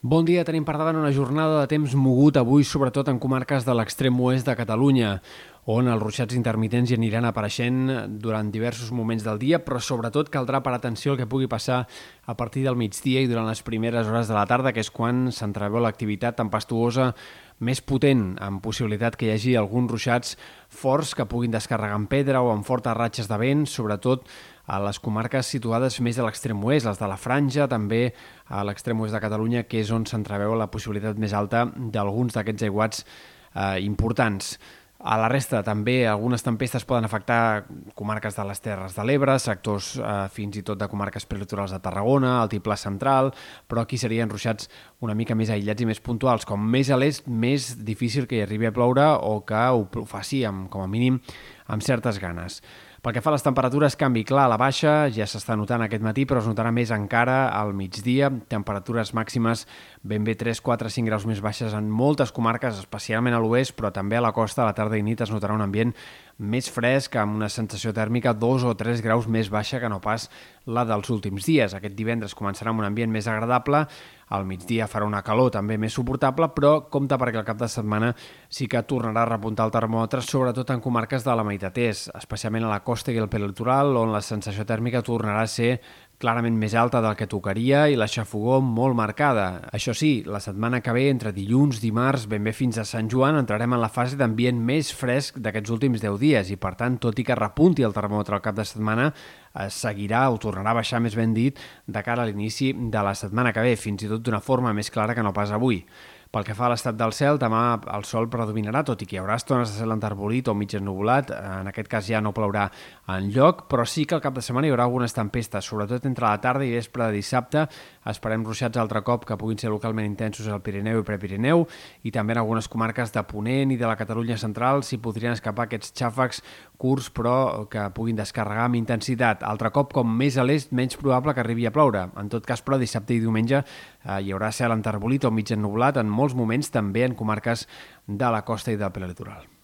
Bon dia, tenim per davant una jornada de temps mogut avui, sobretot en comarques de l'extrem oest de Catalunya, on els ruixats intermitents hi aniran apareixent durant diversos moments del dia, però sobretot caldrà per atenció el que pugui passar a partir del migdia i durant les primeres hores de la tarda, que és quan s'entreveu l'activitat tempestuosa més potent, amb possibilitat que hi hagi alguns ruixats forts que puguin descarregar en pedra o amb fortes ratxes de vent, sobretot a les comarques situades més a l'extrem oest, les de la Franja, també a l'extrem oest de Catalunya, que és on s'entreveu la possibilitat més alta d'alguns d'aquests aiguats eh, importants. A la resta també algunes tempestes poden afectar comarques de les Terres de l'Ebre, sectors eh, fins i tot de comarques prelitorals de Tarragona, el Tiplà central, però aquí serien ruixats una mica més aïllats i més puntuals. Com més a l'est, més difícil que hi arribi a ploure o que ho faci, amb, com a mínim, amb certes ganes. Pel que fa a les temperatures, canvi clar a la baixa, ja s'està notant aquest matí, però es notarà més encara al migdia. Temperatures màximes ben bé 3, 4, 5 graus més baixes en moltes comarques, especialment a l'oest, però també a la costa, a la tarda i nit es notarà un ambient més fresc, amb una sensació tèrmica 2 o 3 graus més baixa que no pas la dels últims dies. Aquest divendres començarà amb un ambient més agradable, al migdia farà una calor també més suportable, però compta perquè el cap de setmana sí que tornarà a repuntar el termòmetre, sobretot en comarques de la meitat est, especialment a la i el pelitoral, on la sensació tèrmica tornarà a ser clarament més alta del que tocaria i la xafogó molt marcada. Això sí, la setmana que ve, entre dilluns, dimarts, ben bé fins a Sant Joan, entrarem en la fase d'ambient més fresc d'aquests últims 10 dies i, per tant, tot i que repunti el termòmetre al cap de setmana, eh, seguirà o tornarà a baixar, més ben dit, de cara a l'inici de la setmana que ve, fins i tot d'una forma més clara que no pas avui. Pel que fa a l'estat del cel, demà el sol predominarà, tot i que hi haurà estones de cel enterbolit o mig ennubulat. En aquest cas ja no plourà en lloc, però sí que al cap de setmana hi haurà algunes tempestes, sobretot entre la tarda i vespre de dissabte. Esperem ruixats altre cop que puguin ser localment intensos al Pirineu i Prepirineu i també en algunes comarques de Ponent i de la Catalunya central s'hi podrien escapar aquests xàfecs curts però que puguin descarregar amb intensitat. Altre cop, com més a l'est, menys probable que arribi a ploure. En tot cas, però, dissabte i diumenge eh, hi haurà cel enterbolit o mig ennublat en molts moments també en comarques de la costa i del prelitoral.